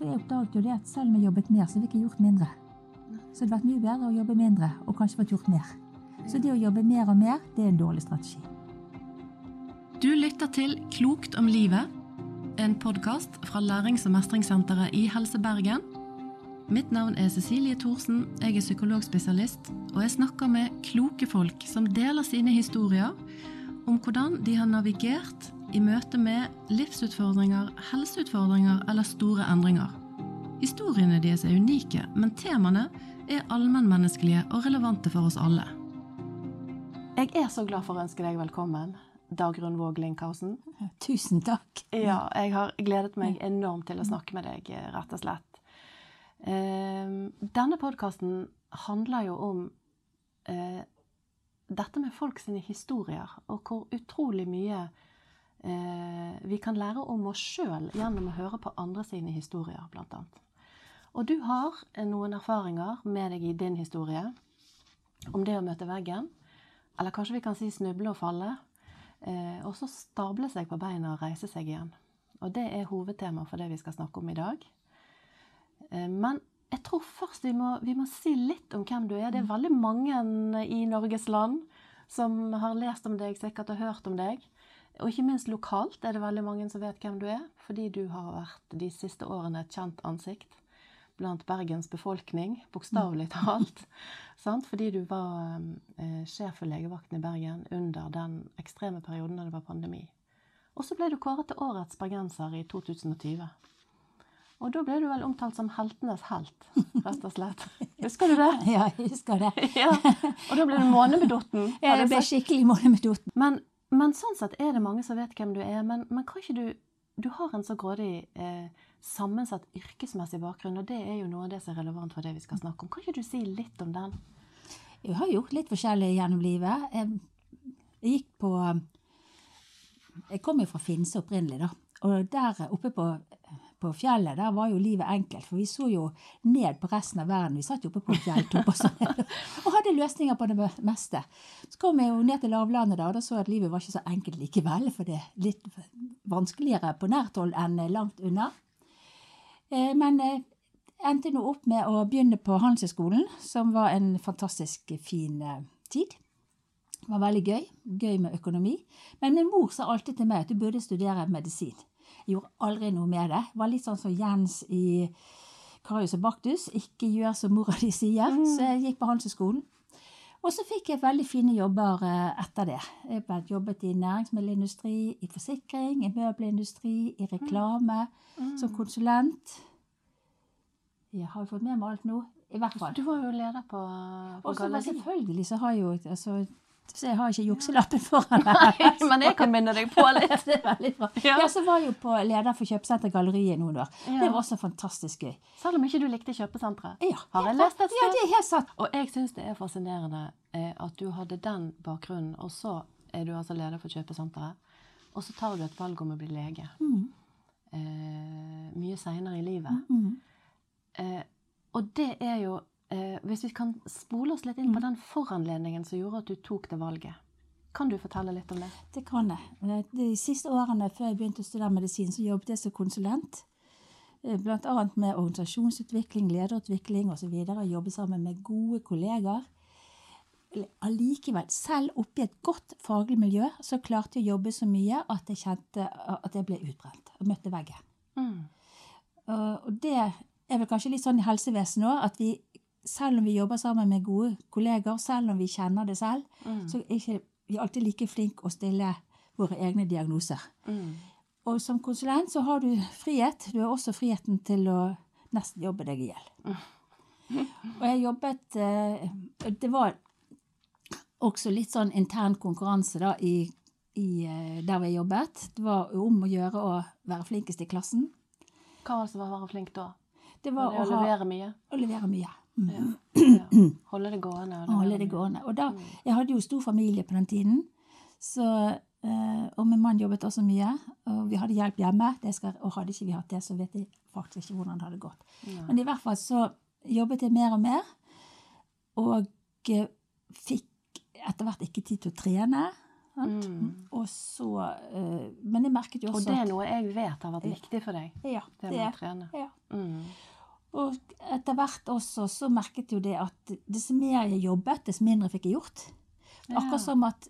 For jeg oppdaget jo det at selv om jeg jobbet mer, så fikk jeg gjort mindre. Så det hadde vært mye bedre å jobbe mindre og kanskje fått gjort mer. Så det å jobbe mer og mer, det er en dårlig strategi. Du lytter til Klokt om livet, en podkast fra Lærings- og mestringssenteret i Helse Bergen. Mitt navn er Cecilie Thorsen, jeg er psykologspesialist, og jeg snakker med kloke folk som deler sine historier om hvordan de har navigert i møte med livsutfordringer, helseutfordringer eller store endringer. Historiene deres er unike, men temaene er allmennmenneskelige og relevante for oss alle. Jeg er så glad for å ønske deg velkommen, Dagrun Våg Linkhausen. Tusen takk. Ja, jeg har gledet meg enormt til å snakke med deg, rett og slett. Eh, Denne podkasten handler jo om eh, dette med folk sine historier, og hvor utrolig mye eh, vi kan lære om oss sjøl gjennom å høre på andre sine historier, annet. Og du har noen erfaringer med deg i din historie om det å møte veggen. Eller kanskje vi kan si snuble og falle. Eh, og så stable seg på beina og reise seg igjen. Og det er hovedtema for det vi skal snakke om i dag. Eh, men jeg tror først vi må, vi må, si litt om hvem du er. Det er veldig mange i Norges land som har lest om deg, sikkert og hørt om deg. Og ikke minst lokalt er det veldig mange som vet hvem du er, fordi du har vært de siste årene et kjent ansikt blant Bergens befolkning, bokstavelig talt. sant? Fordi du var eh, sjef for legevakten i Bergen under den ekstreme perioden da det var pandemi. Og så ble du kåret til årets bergenser i 2020. Og da ble du vel omtalt som heltenes helt, rett og slett. Husker du det? Ja, jeg husker det. ja. Og da ble du månebedotten. Jeg ble skikkelig månebedotten. Men, men, sånn sett er det mange som vet hvem du er. Men, men kan ikke du Du har en så grådig eh, sammensatt yrkesmessig bakgrunn, og det er jo noe av det som er relevant for det vi skal snakke om. Kan ikke du si litt om den? Jeg har gjort litt forskjellig gjennom livet. Jeg, jeg gikk på Jeg kom jo fra Finse opprinnelig, da. Og der oppe på, på, fjellet, der var jo livet enkelt. For vi så jo ned på resten av verden. Vi satt jo oppe på en fjelltopp og, sånn, og hadde løsninger på det meste. Så kom jeg jo ned til lavlandet da, og da så jeg at livet var ikke så enkelt likevel. For det er litt vanskeligere på nært hold enn langt unna. Men endte nå opp med å begynne på Handelshøyskolen, som var en fantastisk fin tid. Det var veldig gøy. Gøy med økonomi. Men min mor sa alltid til meg at du burde studere medisin. Jeg gjorde aldri noe med det. Var litt sånn som Jens i Karius og Baktus. Ikke gjør som mora di sier. Mm. Så jeg gikk på Handelshøyskolen. Og så fikk jeg veldig fine jobber etter det. Jeg jobbet i næringsmiddelindustri, i forsikring, i møbelindustri, i reklame, mm. som konsulent. Jeg har jo fått med meg alt nå. I hvert fall. Du var jo leder på, på Og så selvfølgelig så har jo altså, så jeg har ikke jukselappen foran meg. Nei, men jeg kan minne deg på litt. det er veldig bra. Ja. Jeg så var jo på leder for Kjøpesenter Galleriet noen år. Ja. Det var også fantastisk gøy. Selv om ikke du likte kjøpesenteret? Ja. Har jeg lest et sted? Ja, det er helt sant. Og jeg syns det er fascinerende eh, at du hadde den bakgrunnen, og så er du altså leder for Kjøpesenteret. Og så tar du et valg om å bli lege. Mm. Eh, mye seinere i livet. Mm. Eh, og det er jo hvis vi kan spole oss litt inn på den foranledningen som gjorde at du tok det valget. Kan du fortelle litt om det? Det kan jeg. De siste årene før jeg begynte å studere medisin, så jobbet jeg som konsulent. Bl.a. med organisasjonsutvikling, lederutvikling osv. Jobbe sammen med gode kollegaer. Allikevel, selv oppi et godt faglig miljø, så klarte jeg å jobbe så mye at jeg kjente at jeg ble utbrent og møtte veggen. Mm. Og det er vel kanskje litt sånn i helsevesenet òg, at vi selv om vi jobber sammen med gode kolleger, selv om vi kjenner det selv, mm. så er ikke vi alltid like flinke å stille våre egne diagnoser. Mm. Og som konsulent så har du frihet. Du har også friheten til å nesten jobbe deg i hjel. Mm. Og jeg jobbet eh, Det var også litt sånn intern konkurranse da i, i eh, der vi jobbet. Det var om å gjøre å være flinkest i klassen. Hva var det som var å være flink da? Det var, var det å, å levere mye? Å levere mye. Mm. Ja. Holde det gående. Og Holde det gående. Og da, jeg hadde jo stor familie på den tiden. Så, eh, og min mann jobbet også mye. Og vi hadde hjelp hjemme. Skal, og hadde ikke vi hatt det, så vet jeg faktisk ikke hvordan det hadde gått. Ja. Men i hvert fall så jobbet jeg mer og mer. Og eh, fikk etter hvert ikke tid til å trene. Mm. Og så eh, Men jeg merket jo også Og det er noe jeg vet har vært viktig for deg. Ja, Det det, med å trene. ja. Mm. Og etter hvert også så merket jo det at dess mer jeg jobbet, dess mindre fikk jeg gjort. Akkurat som at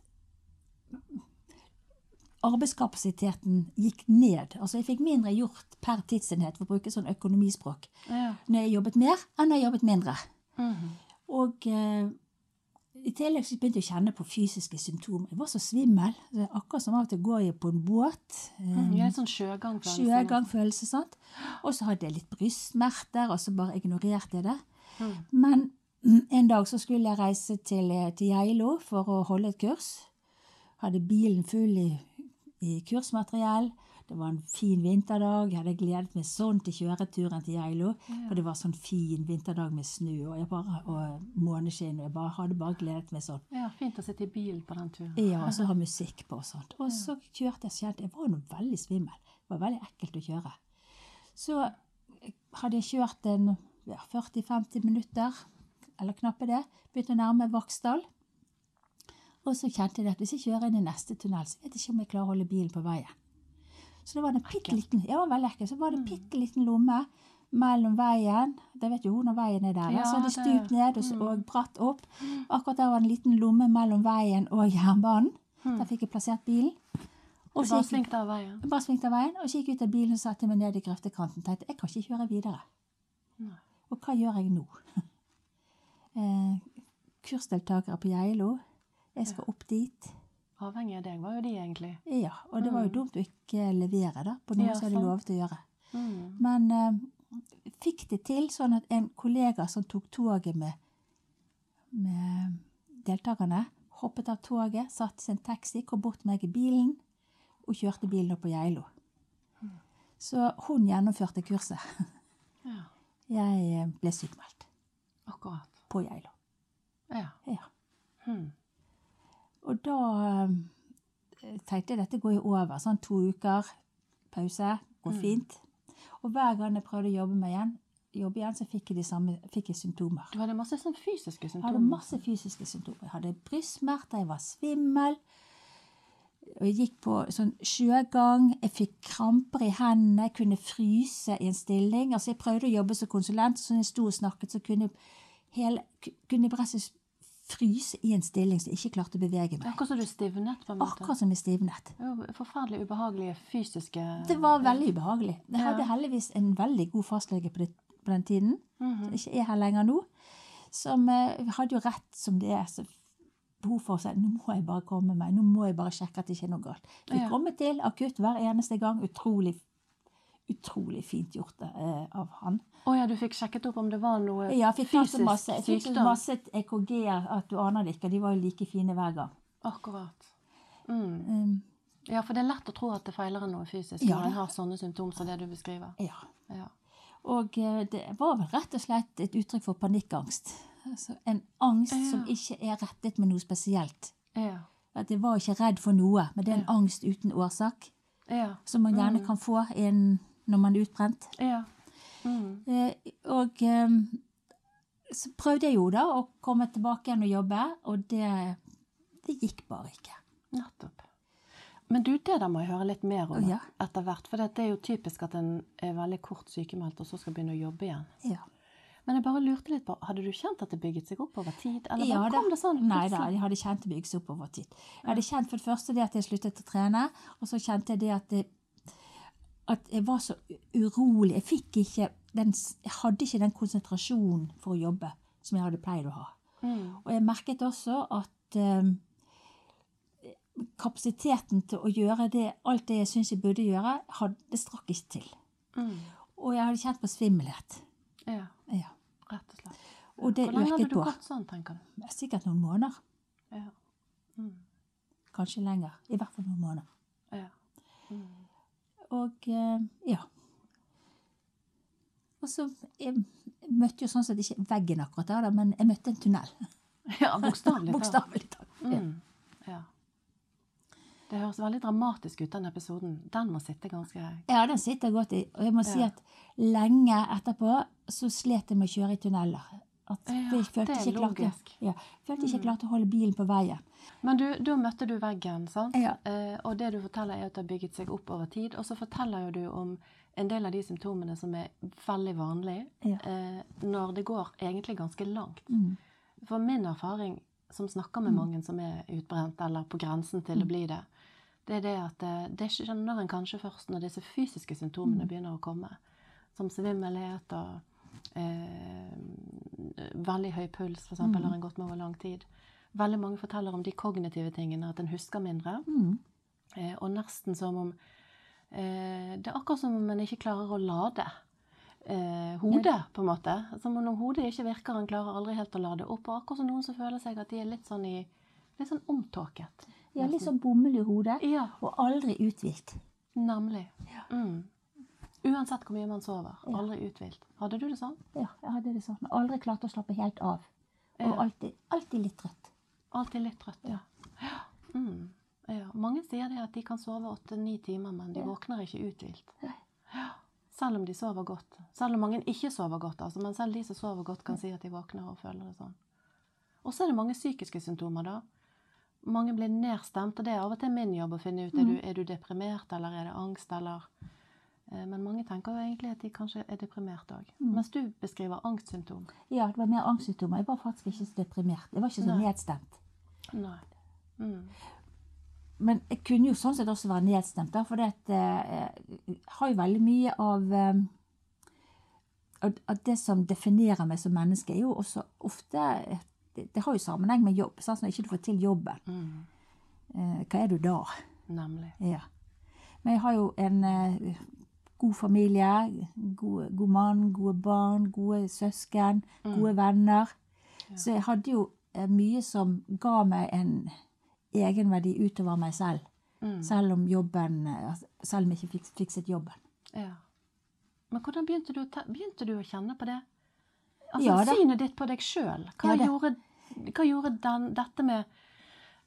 arbeidskapasiteten gikk ned. Altså jeg fikk mindre gjort per tidsenhet, for å bruke sånn økonomispråk, Ja. når jeg jobbet mer enn når jeg jobbet mindre. Mhm. Og eh, i tillegg så begynte jeg å kjenne på fysiske symptomer. Jeg var så svimmel. Det er akkurat som av og til går jeg på en båt. eh, Mm, en sånn sjøgangfølelse. Sant. Og så hadde jeg litt brystsmerter, og så bare ignorerte jeg det. Mm. Men en dag så skulle jeg reise til, eh, til Geilo for å holde et kurs. Hadde bilen full i, i kursmateriell. Det var en fin vinterdag. Jeg hadde gledet meg sånn til kjøreturen til Geilo. For det var sånn fin vinterdag med snø og, bare, og måneskinn. Og jeg bare, hadde bare gledet meg sånn. Ja, fint å sitte i bilen på den turen. Ja, og så ha musikk på og sånt. Og så kjørte jeg, så kjente jeg var nå veldig svimmel. Det var veldig ekkelt å kjøre. Så hadde jeg kjørt en ja, 40-50 minutter, eller knappe det, begynte å nærme Vaksdal. Og så kjente jeg at hvis jeg kjører inn i neste tunnel, så vet jeg ikke om jeg klarer å holde bilen på veien. Så det var en bitte liten, ja. Så var det en bitte liten lomme mellom veien, det vet jo hun når veien er der, Ja, så er det- stup ned og, så- og bratt opp. Akkurat der var det en liten lomme mellom veien og jernbanen. Der fikk jeg plassert bilen. Og bare svingte av veien. bare svingte av veien, og så gikk jeg ut av bilen og satte meg ned i grøftekanten. Tenkte jeg kan ikke kjøre videre. Nei. Og hva gjør jeg nå? eh, kursdeltakere på Geilo. Jeg skal opp dit. Avhengig av deg var jo de egentlig. Ja, og det var jo dumt å ikke levere da, på noe Ja, som hadde lovet å gjøre. Mm. Men eh, fikk det til sånn at en kollega som tok toget med, med deltakerne, hoppet av toget, satt sin taxi, kom bort til meg i bilen og kjørte bilen opp på Geilo. Så hun gjennomførte kurset. Ja, Jeg eh, ble sykmeldt. akkurat. på Geilo. Ja. Ja. Hmm. Og da eh, tenkte jeg dette går jo over. Sånn to uker pause går Mm. fint. Og hver gang jeg prøvde å jobbe meg igjen, jobbe igjen så fikk jeg de samme fikk jeg symptomer. Du hadde masse sånn fysiske Jeg hadde masse fysiske symptomer. Jeg hadde brystsmerter, jeg var svimmel. Og jeg gikk på sånn sjøgang. Jeg fikk kramper i hendene. Jeg kunne fryse i en stilling. Altså, jeg prøvde å jobbe som konsulent, så når jeg sto og snakket, så kunne jeg, hele, kunne så fryse i en stilling som jeg ikke klarte å bevege meg. Akkurat som du stivnet, på en måte. Akkurat som jeg stivnet. Forferdelig ubehagelige fysiske Det var veldig ubehagelig. Jeg hadde heldigvis en veldig god fastlege på, det, på den tiden, Mhm. som ikke er her lenger nå, som uh, hadde jo rett som det er. Så behov for å si nå må jeg bare komme meg, nå må jeg bare sjekke at det ikke er noe galt. Vi Ja. kommer til akutt hver eneste gang. Utrolig, utrolig fint gjort eh, av han. Å ja, du fikk sjekket opp om det var noe Ja, jeg fikk fysisk masse, jeg fikk sykdom? masse EKG-er at du aner det ikke. De var jo like fine hver gang. Akkurat. Mm. Um, Ja, for det er lett å tro at det feiler en noe fysisk Ja, når en har sånne symptomer som det du beskriver. ja. Ja. Og eh, det var vel rett og slett et uttrykk for panikkangst. Altså en angst Ja. som ikke er rettet med noe spesielt. Ja. At jeg var ikke redd for noe, men det er en angst uten årsak. Ja. Som man gjerne kan få i en, når man er utbrent. ja. Mm. Eh, og eh, så prøvde jeg jo da å komme tilbake igjen og jobbe, og det, det gikk bare ikke. Nettopp. Men du, det der må jeg høre litt mer om Ja. etter hvert. For det er jo typisk at en er veldig kort sykemeldt, og så skal begynne å jobbe igjen. Ja. Men jeg bare lurte litt på, hadde du kjent at det bygget seg opp over tid? Eller Ja, kom det sånn? Nei da, jeg hadde kjent det bygge seg opp over tid. Jeg hadde kjent for det første det at jeg sluttet å trene, og så kjente jeg det at, det, at jeg var så urolig. Jeg fikk ikke den, jeg hadde ikke den konsentrasjonen for å jobbe som jeg hadde pleid å ha. Mm. Og jeg merket også at um, kapasiteten til å gjøre det, alt det jeg syns jeg burde gjøre, hadde, det strakk ikke til. Mm. Og jeg hadde kjent på svimmelhet. Ja, Ja. rett og slett. Og det Hvor lenge hadde du på. gått sånn, tenker du? Sikkert noen måneder. Ja. Mm. Kanskje lenger. I hvert fall noen måneder. Ja. Mm. Og eh, ja. Og så jeg møtte jo sånn sett ikke veggen akkurat der, men jeg møtte en tunnel. ja, bokstavelig talt. Ja. Mm. Ja. Det høres veldig dramatisk ut, den episoden. Den må sitte ganske ja, den sitter godt i. Og jeg må si at lenge etterpå så slet jeg med å kjøre i tunneler. At Ja, jeg følte det ikke klarte, logisk. ja, følte ikke jeg klarte å holde bilen på veien. Men du, da møtte du veggen, sant? Ja. Eh, og det du forteller, er at det har bygget seg opp over tid. Og så forteller jo du om en del av de symptomene som er veldig vanlige Ja. eh, når det går egentlig ganske langt. Mm. For min erfaring, som snakker med mange som er utbrent eller på grensen til å bli det, det er det at eh, det skjønner en kanskje først når disse fysiske symptomene begynner å komme. Som svimmelhet og eh, veldig høy puls, f.eks., eksempel har en gått med over lang tid. Veldig mange forteller om de kognitive tingene, at en husker mindre. Mm. Eh, og nesten som om eh, Det er akkurat som om en ikke klarer å lade eh, hodet, på en måte. Som om hodet ikke virker, en klarer aldri helt å lade opp. Og akkurat som noen som føler seg at de er litt sånn i Litt sånn omtåket. Ja, litt sånn bomull i hodet, Ja, og aldri uthvilt. nemlig. Mm. Uansett hvor mye man sover. Ja. Aldri uthvilt. Hadde du det sånn? Ja, jeg hadde det sånn. Aldri klart å slappe helt av. Og alltid, alltid litt trøtt. Alltid litt trøtt, ja. ja. Mm. ja. Mange sier det at de kan sove åtte-ni timer, men de våkner ikke uthvilt. Selv om de sover godt. Selv om mange ikke sover godt, altså. Men selv de som sover godt, kan si at de våkner og føler det sånn. Og så er det mange psykiske symptomer, da. Mange blir nedstemt, og det er av og til min jobb å finne ut er du, er du deprimert, eller er det angst, eller eh, Men mange tenker jo egentlig at de kanskje er deprimert òg. Mens du beskriver angstsymptom. Ja, det var mer angstsymptomer. Jeg var faktisk ikke så deprimert. Jeg var ikke så Nei. nedstemt. Nei. Mm. Men jeg kunne jo sånn sett også være nedstemt, da, for det eh, jeg har jo veldig mye av eh, at- det som definerer meg som menneske, er jo også ofte Det, det har jo sammenheng med jobb. Sant? Når ikke du får til jobben, Mm. hva er du da? Nemlig. Ja. Men jeg har jo en god familie, god, god mann, gode barn, gode søsken, gode venner. Så jeg hadde jo mye som ga meg en egenverdi utover meg selv. Mm. Selv om jobben eh, altså, Selv om jeg ikke fikk, fikset jobben. Ja. Men hvordan begynte du, begynte du å kjenne på det? Altså, Ja det. Synet ditt på deg sjøl. Hva, Ja, gjorde, hva gjorde den, dette med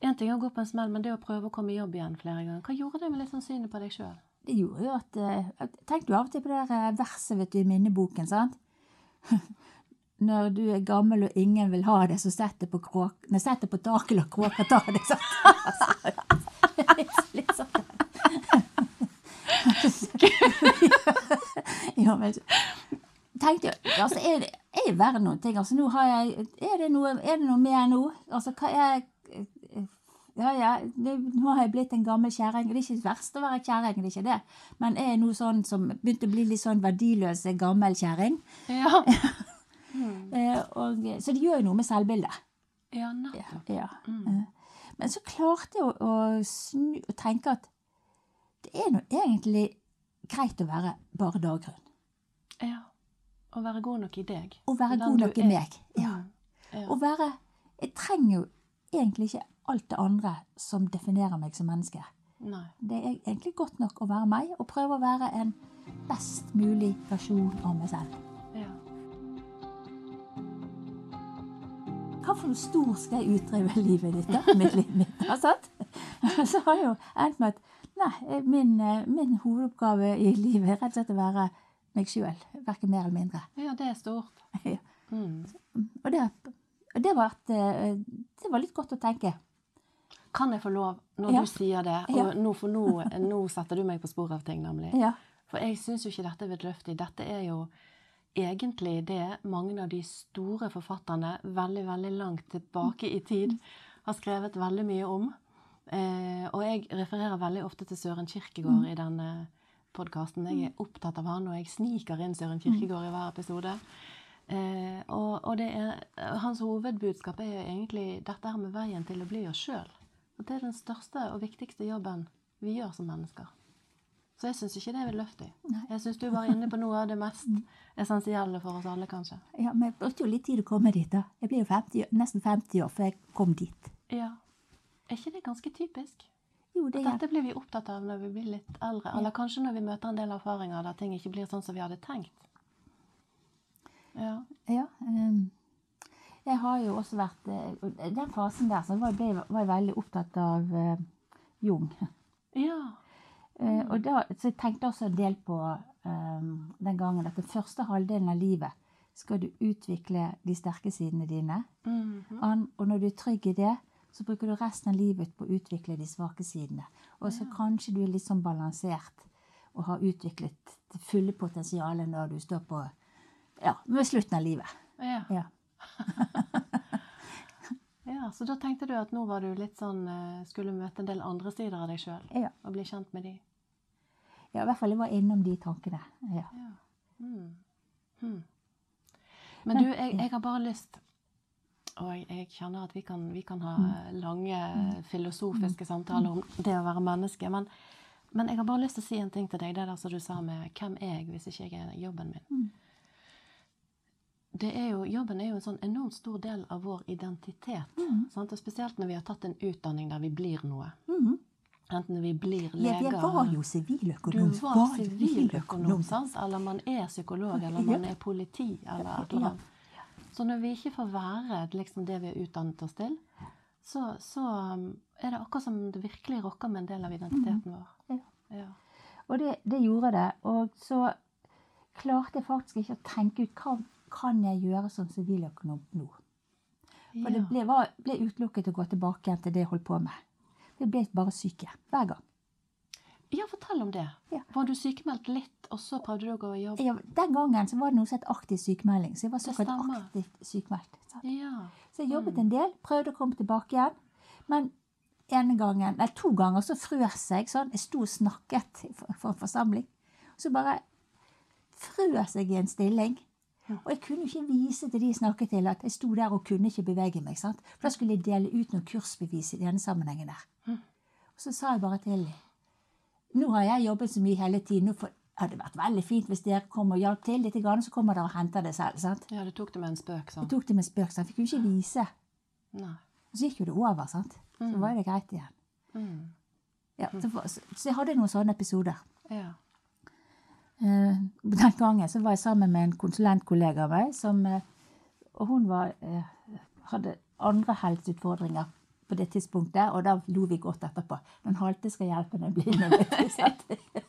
En ting er å gå på en smell, men det å prøve å komme i jobb igjen flere ganger. Hva gjorde det med liksom synet på deg sjøl? Det gjorde jo at eh, at- Tenk du av og til på det der eh, verset vet du, i minneboken, sant? Når du er gammel og ingen vil ha deg, så sett deg på, kråk, nei, sett deg på taket og kråka ta deg. sant? Litt, sånn. ja, men tenkte jeg, altså, er det er det verre noen ting? Altså, nå har jeg, er, det noe, er det noe mer nå? Altså, hva er ja, ja, det, nå har jeg blitt en gammel kjerring. Det er ikke det verste å være kjerring, det er ikke det. Men jeg er nå sånn som begynte å bli litt sånn verdiløs gammel kjerring. Ja. Eh, og, så det gjør jo noe med selvbildet. ja, nettopp. Ja. mm. Men så klarte jeg å, snu og tenke at det er nå egentlig greit å være bare daggrunn. Ja. Å være god nok i deg. Å være god nok i meg. Ja. Mm. Ja. Å være Jeg trenger jo egentlig ikke alt det andre som definerer meg som menneske. Nei. Det er egentlig godt nok å være meg og prøve å være en best mulig versjon av meg selv. Hva for noe stor skal jeg utdrive livet ditt? da? Mitt liv mitt? Så har jeg jo endt med at nei, min, eh, min hovedoppgave i livet er rett og slett å være meg sjøl. Verken mer eller mindre. ja, det er stort. Ja. Mm. Og det, og det, var et, eh, det var litt godt å tenke. Kan jeg få lov, når Ja. du sier det Og Ja. nå, for nå, nå setter du meg på sporet av ting, nemlig. For jeg syns jo ikke dette er vidløftig. Dette er jo egentlig det mange av de store forfatterne veldig, veldig langt tilbake i tid har skrevet veldig mye om. Eh, og jeg refererer veldig ofte til Søren Kierkegaard i denne podkasten. Jeg er opptatt av han, og jeg sniker inn Søren Kirkegård i hver episode. Eh, og og det er, hans hovedbudskap er jo egentlig dette her med veien til å bli oss sjøl. At det er den største og viktigste jobben vi gjør som mennesker. Så jeg syns ikke det er vidløftig. Jeg syns du var inne på noe av det mest essensielle for oss alle, kanskje. ja, Men jeg brukte jo litt tid å komme dit. da. Jeg ble jo 50, nesten 50 år før jeg kom dit. Ja. Er ikke det ganske typisk? Jo, det er dette blir vi opptatt av når vi blir litt eldre. Eller kanskje når vi møter en del erfaringer der ting ikke blir sånn som vi hadde tenkt. Ja. Ja. um, jeg har jo også vært eh, den fasen der så var jeg, ble, var jeg veldig opptatt av uh, Jung. Ja. Eh, og da, så jeg tenkte også en del på um, den gangen at den første halvdelen av livet skal du utvikle de sterke sidene dine. Mhm. An, og når du er trygg i det, Så bruker du resten av livet på å utvikle de svake sidene. Og så Ja. kanskje du er litt sånn balansert og har utviklet det fulle potensialet når du står på ja, ved slutten av livet. Ja. Ja. ja, Så da tenkte du at nå var du litt sånn eh, Skulle møte en del andre sider av deg sjøl Ja. og bli kjent med de. ja, i hvert fall jeg var innom de tankene. Ja. Ja. Mm. Hmm. Men du, jeg, jeg har bare lyst Og jeg, jeg kjenner at vi kan, vi kan ha eh, lange filosofiske samtaler om det å være menneske. Men, men jeg har bare lyst til å si en ting til deg. Det der som du sa med 'Hvem er jeg hvis ikke jeg er jobben min?' Mm. Det er jo, jobben er jo en sånn enormt stor del av vår identitet. Mm. Sant? Og spesielt når vi har tatt en utdanning der vi blir noe. Mm. Enten vi blir leger jeg var jo Du siviløkonom. var siviløkonom, sant? eller man er psykolog, eller man er politi, eller et eller annet. Så når vi ikke får være liksom det vi har utdannet oss til, så, så um, er det akkurat som det virkelig rokker med en del av identiteten vår. Ja. Ja. Og det, det gjorde det. Og så klarte jeg faktisk ikke å tenke ut hva kan jeg gjøre som siviløkonom nå. For det ble, var, ble utelukket å gå tilbake igjen til det jeg holdt på med. Vi ble bare syke hver gang. ja, fortell om det. Ja. Var du sykemeldt litt, og så prøvde du å gå i jobb? Ja, den gangen så var det noe som het aktiv sykemelding. Så jeg var såkalt aktivt sykemeldt. sant? Ja. Så jeg jobbet en del, prøvde å komme tilbake igjen. Men ene gangen, nei, to ganger så frøs jeg sånn. Jeg sto og snakket for en forsamling. Så bare frøs jeg i en stilling. Og jeg kunne ikke vise til de jeg snakket til, at jeg sto der og kunne ikke bevege meg. sant? For da skulle jeg dele ut noen kursbevis i denne sammenhengen der. Og så sa jeg bare til Nå har jeg jobbet så mye hele tiden. Nå hadde det vært veldig fint hvis dere kom og hjalp til litt, så kommer dere og henter det selv. sant? ja, du tok det med en spøk, sånn? Jeg tok det med en spøk, sant? fikk jo ikke vise. Nei. Og så gikk jo det over, sant? Så Mm. var det greit igjen. Mm. Ja, så, så så jeg hadde noen sånne episoder. Ja. Eh, den gangen så var jeg sammen med en konsulentkollega av meg, som, eh, og hun var, eh, hadde andre helseutfordringer på det tidspunktet, og da lo vi godt etterpå. Den halte skal hjelpe den blinde.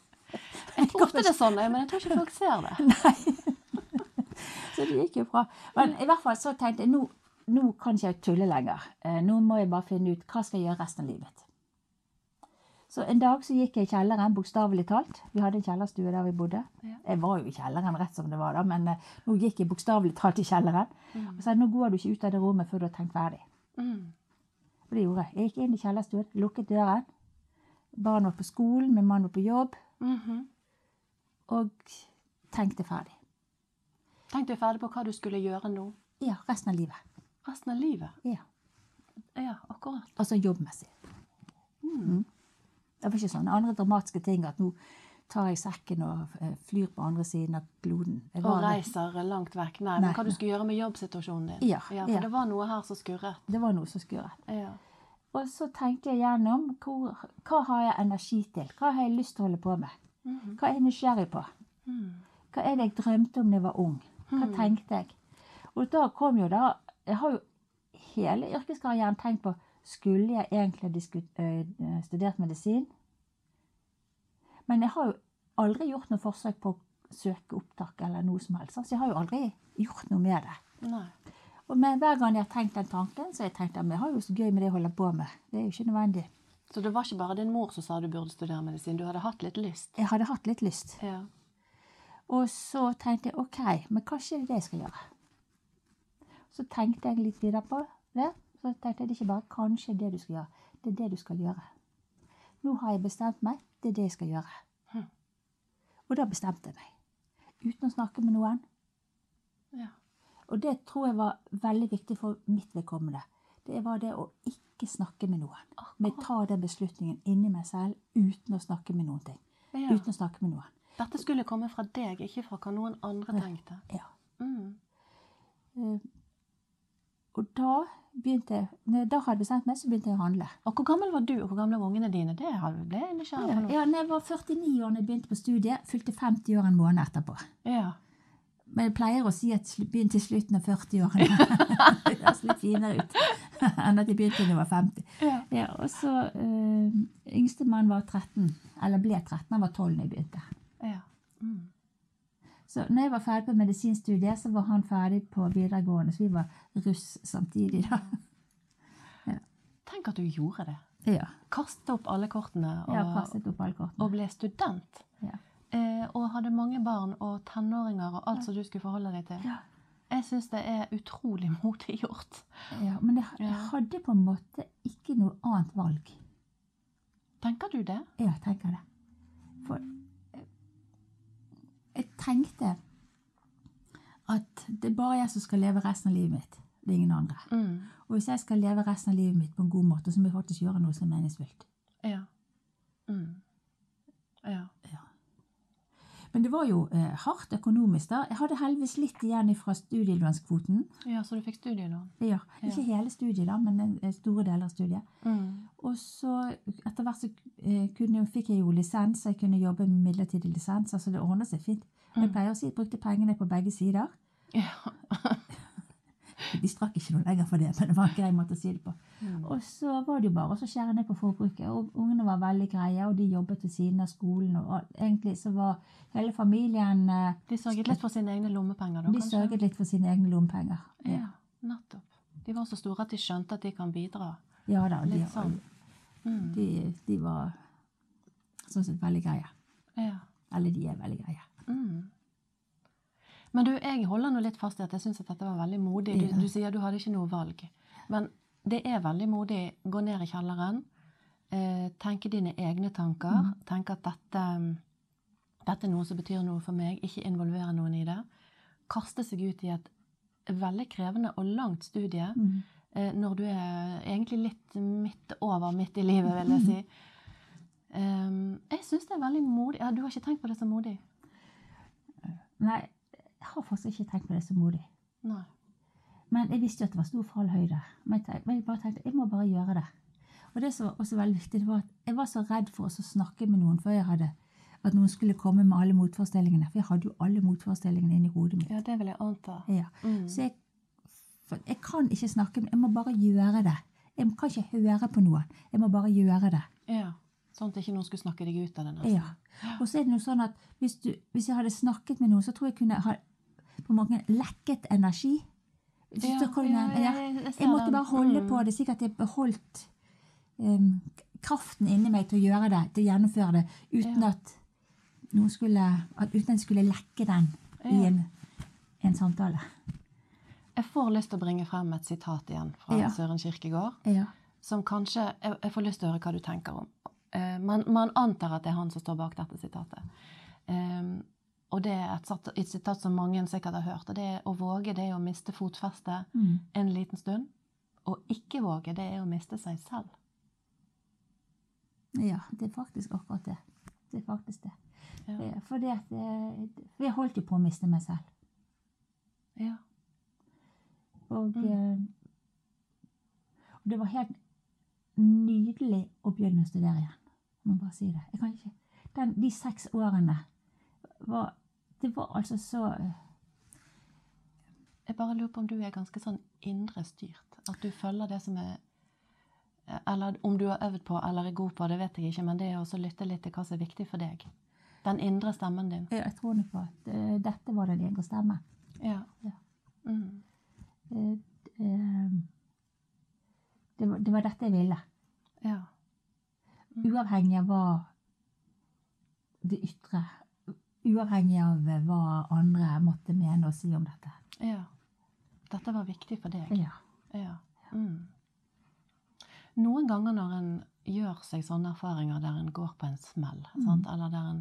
Jeg tror ofte det er sånn, men jeg tror ikke folk ser det. Nei. Så det gikk jo bra. Men i hvert fall så tenkte jeg nå, nå kan ikke jeg tulle lenger. Nå må jeg bare finne ut hva skal jeg gjøre resten av livet. Så en dag så gikk jeg i kjelleren, bokstavelig talt. Vi hadde en kjellerstue der vi bodde. Ja. Jeg var jo i kjelleren rett som det var da, men eh, nå gikk jeg bokstavelig talt i kjelleren. Og sa nå går du ikke ut av det rommet før du har tenkt ferdig. Mm. Og det gjorde jeg. Jeg gikk inn i kjellerstuen, lukket døren. Barn var på skolen, min mann var på jobb, Mhm. og tenkte ferdig. Tenkte ferdig på hva du skulle gjøre nå? Ja, resten av livet. Resten av livet? Ja. Ja, akkurat. Altså jobbmessig. Mm. Det var ikke sånne andre dramatiske ting at nå tar jeg sekken og eh, flyr på andre siden av kloden. Og reiser reiser langt vekk. Nei, Nei, men hva du skulle gjøre med jobbsituasjonen din. Ja, for ja. det var noe her som skurret. Det var noe som skurret. Ja. Og så tenkte jeg gjennom hvor, hva har jeg energi til? Hva har jeg lyst til å holde på med? Mhm. Hva er jeg nysgjerrig på? Mm. Hva er det jeg drømte om da jeg var ung? Hva Mhm. tenkte jeg? Og da kom jo da Jeg har jo hele yrkeskarrieren tenkt på Skulle jeg egentlig ha øh, studert medisin? Men jeg har jo aldri gjort noe forsøk på å søke opptak eller noe som helst. Så jeg har jo aldri gjort noe med det. Nei. Og men hver gang jeg har tenkt den tanken, så har jeg tenkt at jeg har jo så gøy med det jeg holder på med. Det er jo ikke nødvendig. Så det var ikke bare din mor som sa du burde studere medisin, du hadde hatt litt lyst? Jeg hadde hatt litt lyst. Ja. Og så tenkte jeg ok, men kanskje det er det jeg skal gjøre. Så tenkte jeg litt videre på det. Så tenkte jeg det er ikke bare kanskje det du skal gjøre, det er det du skal gjøre. Nå har jeg bestemt meg, det er det jeg skal gjøre. Hm. Og da bestemte jeg meg. Uten å snakke med noen. ja. Og det tror jeg var veldig viktig for mitt vedkommende. Det var det å ikke snakke med noen. Men ta den beslutningen inni meg selv uten å snakke med noen ting. ja. Uten å snakke med noen. Dette skulle komme fra deg, ikke fra hva noen andre tenkte. Ja. Mm. Og da begynte jeg når jeg da hadde bestemt meg, så begynte jeg å handle. Og hvor gammel var du, og hvor gamle var ungene dine? Det ble jeg nysgjerrig på Ja, Ja, jeg var 49 år da jeg begynte på studiet, fylte 50 år en måned etterpå. Ja. Men jeg pleier å si at jeg begynte i slutten av 40-årene. det høres litt finere ut enn at jeg begynte da jeg var 50. Ja. Ja, og så øh, Yngstemann var 13, eller ble 13, han var 12 da jeg begynte. ja. Mm. Så når jeg var ferdig på medisinstudiet, så var han ferdig på videregående, så vi var russ samtidig da. Tenk Tenk at du gjorde det. Ja. Kastet opp alle kortene og, ja, kastet opp alle kortene. og ble student. Ja. Eh, og hadde mange barn og tenåringer og alt som du skulle forholde deg til. Ja. Jeg syns det er utrolig modig gjort. Ja, men jeg, jeg hadde på en måte ikke noe annet valg. Tenker du det? Ja, jeg tenker det. For jeg tenkte at det er bare jeg som skal leve resten av livet mitt. Det er ingen andre. Mm. Og hvis jeg skal leve resten av livet mitt på en god måte, så må jeg faktisk gjøre noe som er meningsfylt. Ja. Mm. Ja. Men det var jo eh, hardt økonomisk. da. Jeg hadde heldigvis litt igjen fra studielånskvoten. ja, så du fikk studielån? Ja, Ikke hele studiet, da, men en- en store deler av studiet. Mm. Og så etter hvert så eh, kunne, fikk jeg jo lisens, så jeg kunne jobbe med midlertidig lisens. altså Det ordnet seg fint. Jeg Mm. pleier å si at jeg brukte pengene på begge sider. Ja. De strakk ikke noe lenger for det, men det var en grei måte å si det på. Mm. Og så var det jo bare å skjære ned på forbruket. Og ungene var veldig greie, og de jobbet ved siden av skolen. Og egentlig så var hele familien eh, De sørget litt for sine egne lommepenger, da, De kanskje? sørget litt for sine egne lommepenger. Ja, nettopp. De var så store at de skjønte at de kan bidra. Ja da, de, sånn. Mm. de, de var sånn sett veldig greie. Ja. Eller de er veldig greie. Mm. Men du, jeg holder nå litt fast i at jeg syns at dette var veldig modig. Du, Ja. du sier du hadde ikke noe valg. Men det er veldig modig. Gå ned i kjelleren, eh, tenke dine egne tanker. Tenke at dette, dette er noe som betyr noe for meg. Ikke involvere noen i det. Kaste seg ut i et veldig krevende og langt studie. Mm. eh, når du er egentlig litt midt over, midt i livet, vil jeg si. Um, jeg syns det er veldig modig. Ja, du har ikke tenkt på det som modig? Nei, jeg har faktisk ikke tenkt på det så modig. Nei. Men jeg visste jo at det var stor fallhøyde. Men jeg, tenkte, men jeg bare tenkte jeg må bare gjøre det. Og det som var også veldig viktig, det var at jeg var så redd for å snakke med noen før jeg hadde at noen skulle komme med alle motforestillingene. For jeg hadde jo alle motforestillingene inni hodet mitt. Ja, det vil jeg anta. Ja. Mm. Så jeg, jeg kan ikke snakke, jeg må bare gjøre det. Jeg kan ikke høre på noen. Jeg må bare gjøre det. Ja. Sånn at ikke noen skulle snakke deg ut av det. nesten. Ja. Og så er det noe sånn at hvis, du, hvis jeg hadde snakket med noen, så tror jeg kunne ha på måte lekket energi. Ja, ja, ja, jeg jeg måtte bare holde Mm. på det, slik at jeg beholdt um, kraften inni meg til å gjøre det, til å gjennomføre det, uten at noen skulle, uten at jeg skulle lekke den i en, en samtale. Jeg får lyst til å bringe frem et sitat igjen fra. Søren Kirkegård. Ja. Som kanskje Jeg, jeg får lyst til å høre hva du tenker om. Uh, man, man antar at det er han som står bak dette sitatet. Em, og det er et, et sitat som mange sikkert har hørt. Og det er å våge, det er å miste fotfestet Mm. en liten stund. Å ikke våge, det er å miste seg selv. ja, det er faktisk akkurat det. Det er faktisk det. Ja. Eh, Fordi at eh, For jeg holdt jo på å miste meg selv. Ja. Og Mm. eh, og det var helt nydelig å begynne å studere igjen. Jeg må bare si det. Jeg kan ikke, den, de seks årene var Det var altså så eh, Jeg bare lurer på om du er ganske sånn indre styrt. At du følger det som er Eller om du har øvd på eller er god på, det vet jeg ikke, men det er også å lytte litt til hva som er viktig for deg. Den indre stemmen din. Jeg tror nok på at eh, dette var den indre stemmen. Ja. Ja. Mm. Det, var, det var dette jeg ville. Ja. Uavhengig av hva det ytre Uavhengig av eh, hva andre måtte mene og si om dette. ja. Dette var viktig for deg. Ja. Ja. Mm. Noen ganger når en gjør seg sånne erfaringer der en går på en smell, sant? eller der en,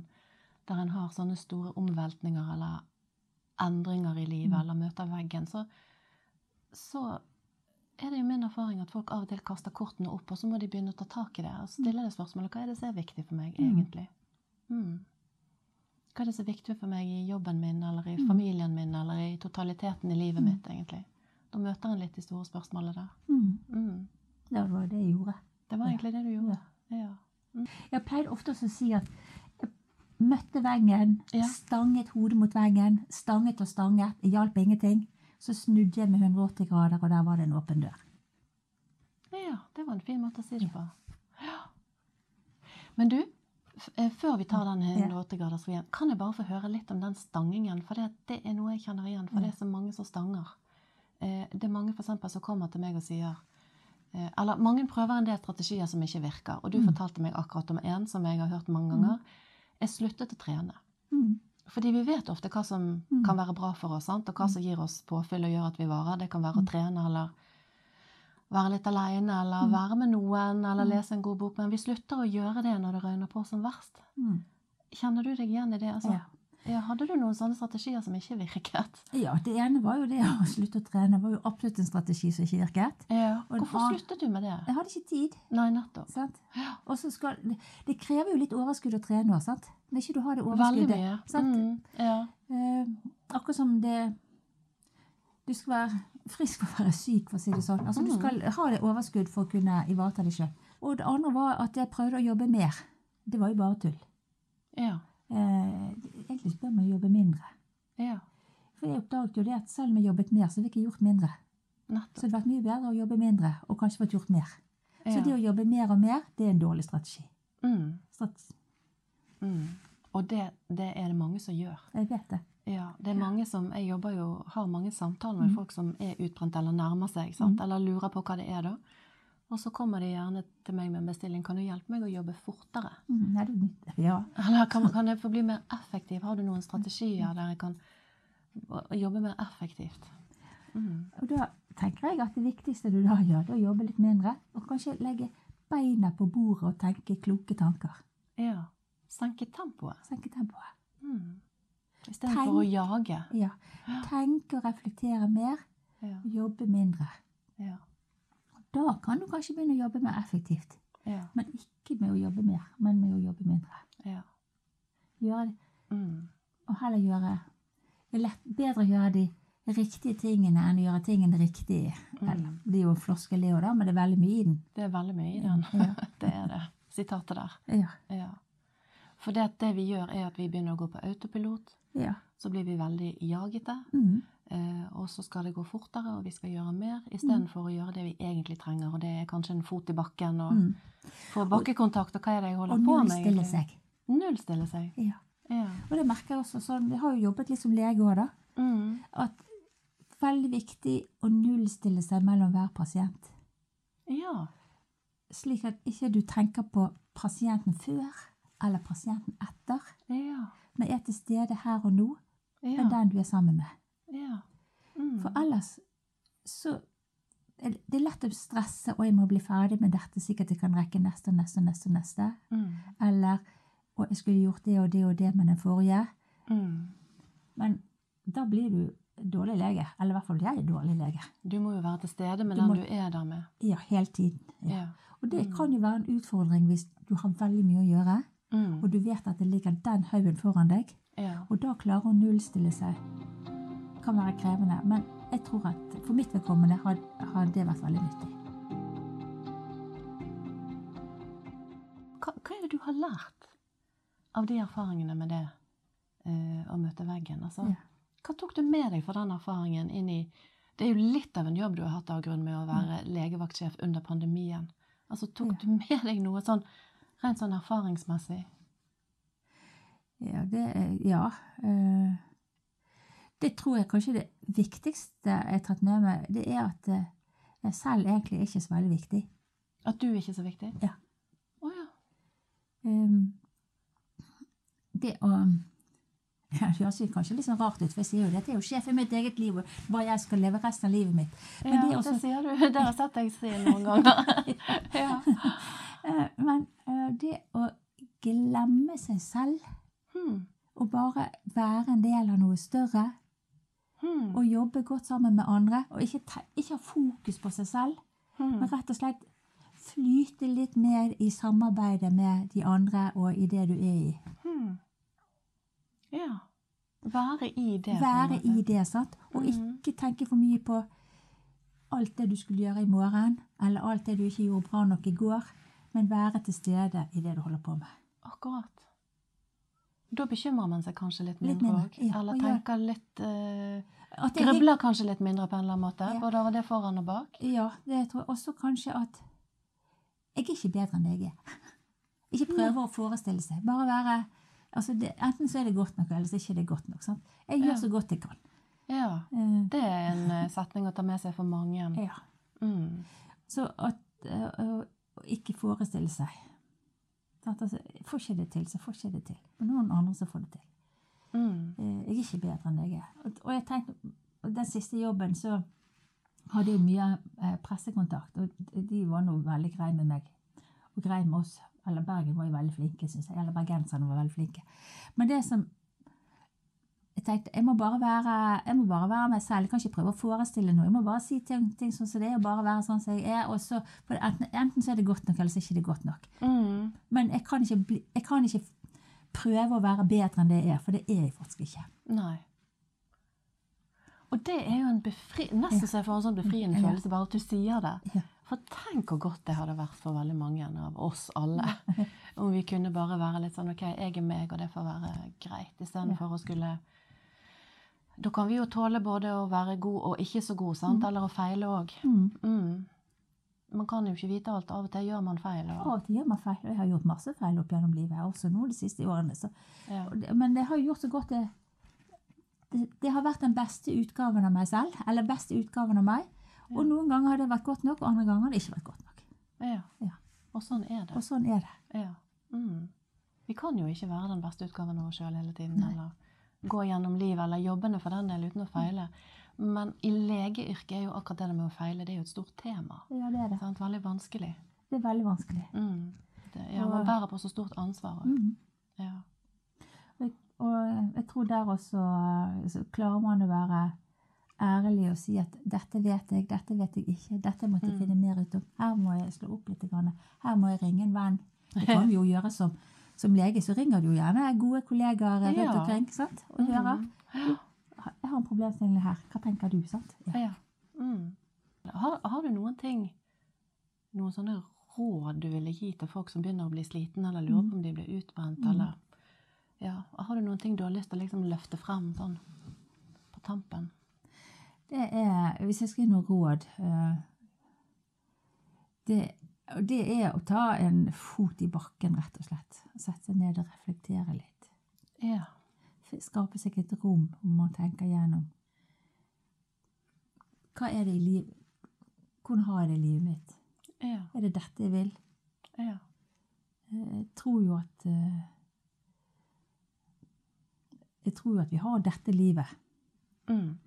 der en har sånne store omveltninger eller endringer i livet, Mm. eller møter veggen, så, så er det jo min erfaring at folk av og til kaster kortene opp, og så må de begynne å ta tak i det og stille det spørsmålet hva er det som er viktig for meg Mm. egentlig? Mm. Hva er det som er viktig for meg i jobben min, eller i Mm. familien min, eller i totaliteten i livet Mm. mitt, egentlig? Da møter en litt de store spørsmålene der. Mm. Mm. Det var det jeg gjorde. Det var egentlig det du gjorde. Ja. Jeg pleide ofte å si at jeg møtte veggen, Ja. stanget hodet mot veggen, stanget og stanget, det hjalp ingenting. Så snudde jeg med 180 grader, og der var det en åpen dør. ja, det var en fin måte å si det på. Ja. Men du, før vi tar den 180-gradersvien, kan jeg bare få høre litt om den stangingen? For det, det er noe jeg kjenner igjen, for det er så mange som stanger. Eh, det er mange for eksempel som kommer til meg og sier eh, Eller mange prøver en del strategier som ikke virker. Og du Mm. fortalte meg akkurat om en som jeg har hørt mange ganger. Jeg sluttet å trene. Mm. Fordi vi vet ofte hva som Mm. kan være bra for oss, sant? og hva som gir oss påfyll og gjør at vi varer. Det kan være å Mm. trene eller være litt aleine eller Mm. være med noen eller Mm. lese en god bok. Men vi slutter å gjøre det når det røyner på som verst. Mm. Kjenner du deg igjen i det? Altså, Ja. ja, hadde du noen sånne strategier som ikke virket? ja, det ene var jo det å slutte å trene. Det var jo absolutt en strategi som ikke virket. Ja. Hvorfor sluttet du med det? Jeg hadde ikke tid. Nei, nettopp. Ja. Skal, det, det krever jo litt overskudd å trene òg, sant? Når ikke du har det Veldig mye. sant? Mm, ja. Eh, akkurat som det Du skal være frisk for å være syk, for å si det sånn. Altså, Du Mm. skal ha det overskudd for å kunne ivareta deg sjøl. Og det andre var at jeg prøvde å jobbe mer. Det var jo bare tull. ja. Eh, egentlig bør man jobbe mindre. Ja. For jeg oppdaget jo det at selv om jeg jobbet mer, så fikk jeg gjort mindre. Så det hadde vært mye bedre å jobbe mindre, og kanskje fått gjort mer. Så det å jobbe mer og mer, det er en dårlig strategi. Mm, strategi. mm. Og det, det er det mange som gjør. jeg vet det. Ja, det er mange som, Jeg jobber jo, har mange samtaler med Mm. folk som er utbrent eller nærmer seg, sant? Mm. eller lurer på hva det er. da. Og så kommer de gjerne til meg med en bestilling. Kan du hjelpe meg å jobbe fortere? Mm, er det. Ja. Eller kan, kan jeg få bli mer effektiv? Har du noen strategier der jeg kan jobbe mer effektivt? Mm. Og da tenker jeg at det viktigste du da gjør, er å jobbe litt mindre. Og kanskje legge beina på bordet og tenke kloke tanker. Ja. Senke tempoet. Senke tempoet. Mm. Istedenfor å jage. Ja. Tenke og reflektere mer, Ja. jobbe mindre. Ja. Da kan du kanskje begynne å jobbe mer effektivt. Ja. Men ikke med å jobbe mer, men med å jobbe mindre. ja. Gjøre det, Mm. og heller gjøre lett, bedre å gjøre de riktige tingene enn å gjøre tingene riktig. Mm. Det er jo en floskel, det òg, men det er veldig mye i den. Det er veldig mye i den. Ja. Det er det. Sitatet der. Ja. Ja. For det, det vi gjør, er at vi begynner å gå på autopilot. Ja. Så blir vi veldig jagete. Mm. Eh, og så skal det gå fortere, og vi skal gjøre mer, istedenfor å gjøre det vi egentlig trenger. Og det er kanskje en fot i bakken og Mm. få bakkekontakt. Og hva er det jeg holder på med? nullstille egentlig? seg. Nullstille seg. Ja. Ja. Og det merker jeg også sånn, vi har jo jobbet litt som lege òg, da. Mm. At veldig viktig å nullstille seg mellom hver pasient. ja. Slik at ikke du tenker på pasienten før eller pasienten etter, Ja. Men er til stede her og nå ja. enn den du er sammen med. ja. Mm. For ellers så det er lett å stresse og jeg må bli ferdig med dette, sikkert jeg kan rekke neste og neste og neste. og neste. Mm. Eller og jeg skulle gjort det og det og det med den forrige. Mm. Men da blir du dårlig lege. Eller i hvert fall jeg er dårlig lege. Du må jo være til stede med Du den må- du er der med. Ja, hele tiden. Ja. Ja. Og det Mm. kan jo være en utfordring hvis du har veldig mye å gjøre, Mm. og du vet at det ligger den haugen foran deg, ja. og da klare å nullstille seg Det kan være krevende. Men jeg tror at for mitt vedkommende har, har det vært veldig nyttig. Hva, hva er det du har lært av de erfaringene med det uh, å møte veggen? Altså, Ja. Hva tok du med deg fra den erfaringen inn i Det er jo litt av en jobb du har hatt av grunn med å være legevaktsjef under pandemien. Altså, Tok Ja. du med deg noe sånn rent sånn erfaringsmessig? Ja, det er Ja. eh, det tror jeg kanskje det viktigste jeg har tatt med meg, det er at eh, jeg selv egentlig er ikke så veldig viktig. At du er ikke så viktig? Ja. Å ja. Um, det å ja, Det høres kanskje litt sånn rart ut, for jeg sier jo dette er jo sjef i mitt eget liv, og hva jeg skal leve resten av livet mitt. Men ja, det det, også- sier du. Det har jeg sett deg si noen ganger. ja. Eh, Men det å glemme seg selv, Hmm. og bare være en del av noe større, Hmm. og jobbe godt sammen med andre, og ikke, ikke ha fokus på seg selv, Hmm. men rett og slett flyte litt mer i samarbeidet med de andre og i det du er i. Hmm. Ja. Være i det. Være i det, sant? Og Mhm. ikke tenke for mye på alt det du skulle gjøre i morgen, eller alt det du ikke gjorde bra nok i går, men være til stede i det du holder på med. Akkurat. Da bekymrer man seg kanskje litt mindre òg. ja, Eller tenker litt uh, Grubler kanskje litt mindre på en eller annen måte. Ja. Både over det foran og bak. Ja, det tror jeg også kanskje at jeg er ikke bedre enn jeg er. Ikke prøve å forestille seg. Bare være altså det, Enten så er det godt nok, eller så er det ikke det godt nok. Sant? Jeg gjør så godt jeg kan. Ja. Eh, Det er en eh, setning å ta med seg for mange. ja. Mm. Så at uh, ikke forestille seg altså, Får ikke det til, så får ikke det til. Og noen andre som får det til. Mm. Eh, Jeg er ikke bedre enn deg er. Og- Og jeg tenkte, den siste jobben så hadde jeg mye eh, pressekontakt, og de var nå veldig greie med meg. Og greie med oss. Eller Bergen var jo veldig flinke, syns jeg. Eller bergenserne var veldig flinke. Men det som jeg tenkte, jeg må bare være, jeg må bare være meg selv. Jeg kan ikke prøve å forestille noe. Jeg må bare si ting, ting sånn som det er, og bare være sånn som jeg er. Og så, for enten, enten så er det godt nok, eller så er det ikke godt nok. Mm. Men jeg kan, ikke bli, jeg kan ikke prøve å være bedre enn det jeg er, for det er jeg faktisk ikke. Nei. Og det er jo en befri... Nesten så jeg får en sånn befriende Ja. følelse bare at du sier det. Ja. For tenk hvor godt det hadde vært for veldig mange av oss alle. Om vi kunne bare være litt sånn OK, jeg er meg, og det får være greit. Istedenfor å skulle Da kan vi jo tåle både å være god og ikke så god, sant? Eller å feile òg. Mm. Mm. Man kan jo ikke vite alt. Av og til gjør man feil. Av Og, og til gjør man feil, og jeg har gjort masse feil opp gjennom livet, også nå de siste årene. Så. ja. Men det har jo gjort så godt det, det, det har vært den beste utgaven av meg selv, eller beste utgaven av meg. Og noen ganger har det vært godt nok, og andre ganger har det ikke vært godt nok. Ja. Ja. Og sånn er det. Og sånn er det. Ja. Mm. Vi kan jo ikke være den beste utgaven av oss sjøl hele tiden. Nei. Eller gå gjennom livet, eller jobbene for den del, uten å feile. Men i legeyrket er jo akkurat det med å feile det er jo et stort tema. Ja, det er det. Sant? Veldig vanskelig. Det er veldig vanskelig. Mm. Det, ja, man bærer på så stort ansvar. Mhm. Ja. Og, og jeg tror der også så klarer man å være ærlig og si at dette vet jeg, dette vet jeg ikke, dette måtte jeg Mm. finne mer ut om. Her må jeg slå opp litt. Her må jeg ringe en venn. Det kan vi jo gjøre som, som lege. Så ringer du jo gjerne gode kollegaer rundt Ja. omkring sant? og hører. Mhm. Jeg har en problemstilling her. Hva tenker du? sant? Ja. Ja. Mm. Har, har du noen ting, noen sånne råd du ville gi til folk som begynner å bli sliten, eller lurer på om de blir utbrent, Mm. eller ja, Har du noen ting du har lyst til å liksom løfte frem sånn på tampen? Det er, hvis jeg skal gi noe råd eh, det, og det er å ta en fot i bakken, rett og slett. Sette seg ned og reflektere litt. Ja. Skape seg et rom hvor man tenker gjennom Hva er det i livet Hvordan har jeg det i livet mitt? Ja. Er det dette jeg vil? ja. Eh, Jeg tror jo at eh, Jeg tror jo at vi har dette livet. Mm.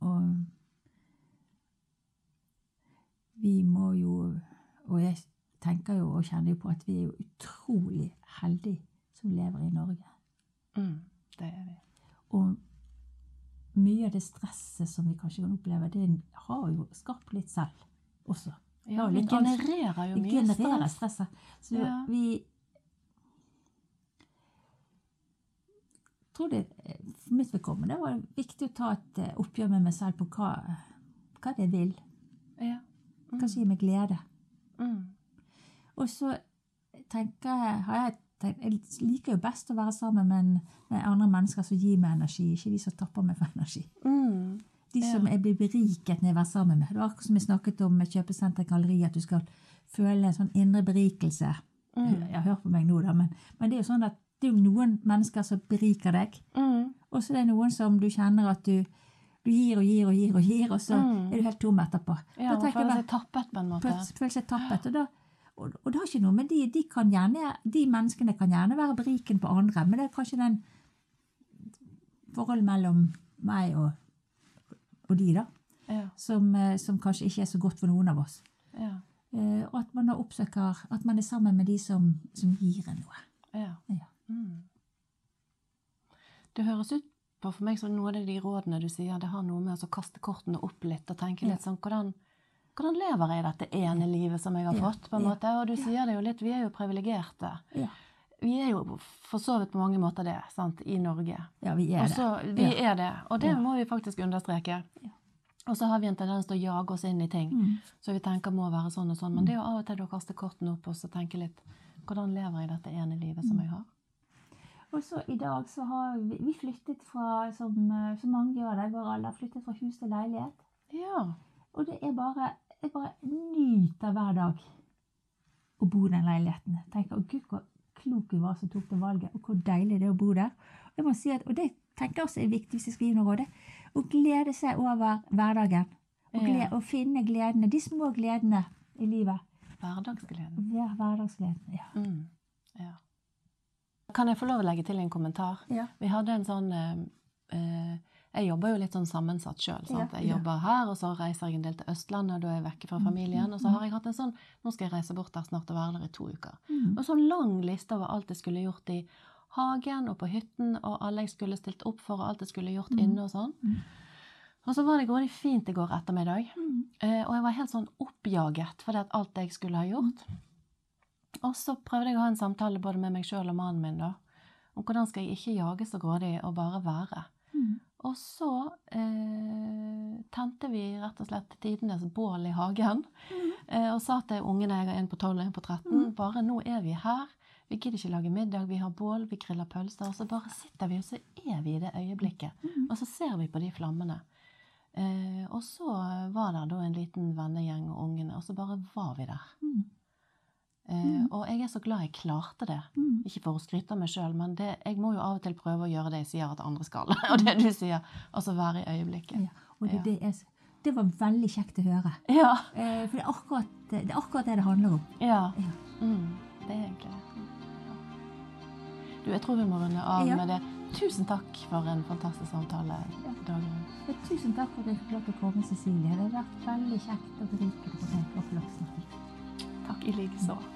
Og vi må jo Og jeg tenker jo og kjenner jo på at vi er jo utrolig heldige som lever i Norge. Mm. Det er vi. Og mye av det stresset som vi kanskje kan oppleve, det har jo skapt litt selv også. Ja, vi genererer jo mye genererer stress. Så Ja. vi tror det, For mitt vedkommende var viktig å ta et eh, oppgjør med meg selv på hva, hva det vil. Ja. Hva som gir meg glede. Mm. Og så tenker jeg, har jeg tenkt, jeg liker jo best å være sammen med, en- med andre mennesker som gir meg energi, ikke de som tapper meg for energi. Mm. De som jeg blir beriket når jeg er sammen med. Det var akkurat som vi snakket om med kjøpesenter galleri, at du skal føle en sånn indre berikelse. Mm. Jeg har hørt på meg nå, da, men, men det er jo sånn at det er jo noen mennesker som beriker deg, Mm. og så er det noen som du kjenner at du, du gir og gir og gir, og gir, og så Mm. er du helt tom etterpå. Ja, Da føler seg tappet på en måte. føler seg tappet. Og, da, og, og det har ikke noe med de, de kan gjerne, de menneskene kan gjerne være beriken på andre, men det er kanskje den forholdet mellom meg og, og de, da, Ja. som, eh, som kanskje ikke er så godt for noen av oss. Ja. Eh, Og at man da oppsøker at man er sammen med de som, som gir en noe. Ja. Ja. Mm. Det høres ut på for meg så noe av de rådene du sier, det har noe med å kaste kortene opp litt og tenke litt sånn hvordan, hvordan lever jeg dette ene livet som jeg har fått? på en måte? Og du sier det jo litt, vi er jo privilegerte. Ja, Vi er jo for så vidt på mange måter det, sant, i Norge. ja vi er Også, det. vi er det, og det må vi faktisk understreke. Ja. Og så har vi en tendens til å jage oss inn i ting Mm. så vi tenker må være sånn og sånn. Men det er jo av og til å kaste kortene opp og så tenke litt hvordan lever jeg dette ene livet som jeg har? Og så i dag så har vi, vi flyttet fra, som, eh, som mange gjør det, vår alder, flyttet fra hus til leilighet. Ja. Og det er bare, jeg bare nyter hver dag å bo i den leiligheten. Tenker, Gud, hvor klok vi var som tok det valget, og hvor deilig det er å bo der. Og, jeg må si at, og det tenker jeg også er viktig hvis jeg skal gi noe råd, å glede seg over hverdagen. Og, Ja. og finne gledene, de små gledene i livet. Hverdagsgleden. Ja, hverdagsgleden. Ja. Mm. Ja. Kan jeg få lov å legge til en kommentar? Ja. Vi hadde en sånn eh, eh, Jeg jobber jo litt sånn sammensatt sjøl. Ja, Jeg jobber her, og så reiser jeg en del til Østlandet, og da er jeg vekke fra Mm, familien. mm, Og så har jeg hatt en sånn Nå skal jeg reise bort der snart og være der i to uker. Mm. Og så en lang liste over alt jeg skulle gjort i hagen og på hytten, og alle jeg skulle stilt opp for, og alt jeg skulle gjort Mm. inne og sånn. Mm. Og så var det grådig fint i går ettermiddag. Mm. Eh, og jeg var helt sånn oppjaget fordi at alt jeg skulle ha gjort. Og så prøvde jeg å ha en samtale både med meg sjøl og mannen min da, om hvordan skal jeg ikke jage så grådig og bare være. Mm. Og så eh, tente vi rett og slett tidenes bål i hagen. Mm. Eh, og sa til ungene, jeg har en på 12 og en på 13, Mm. bare nå er vi her. Vi gidder ikke lage middag, vi har bål, vi griller pølser. Og så bare sitter vi, og så er vi i det øyeblikket. Mm. Og så ser vi på de flammene. Eh, og så var det da en liten vennegjeng og ungene, og så bare var vi der. Mm. Eh, Mm. og jeg er så glad jeg klarte det. Mm. Ikke for å skryte av meg sjøl, men det, jeg må jo av og til prøve å gjøre det jeg sier at andre skal. og det du sier. Altså være i øyeblikket. Ja. Og det, Ja. det, er, det var veldig kjekt å høre. Ja. Eh, for det er, akkurat, det er akkurat det det handler om. Ja. Mm, det er egentlig det. Du, jeg tror vi må runde av med det. Tusen takk for en fantastisk samtale, Ja. Tusen takk for at jeg fikk lov til å komme, Cecilie. Det har vært veldig kjekt og berikende å få lov til å snakke. Takk i like likeså.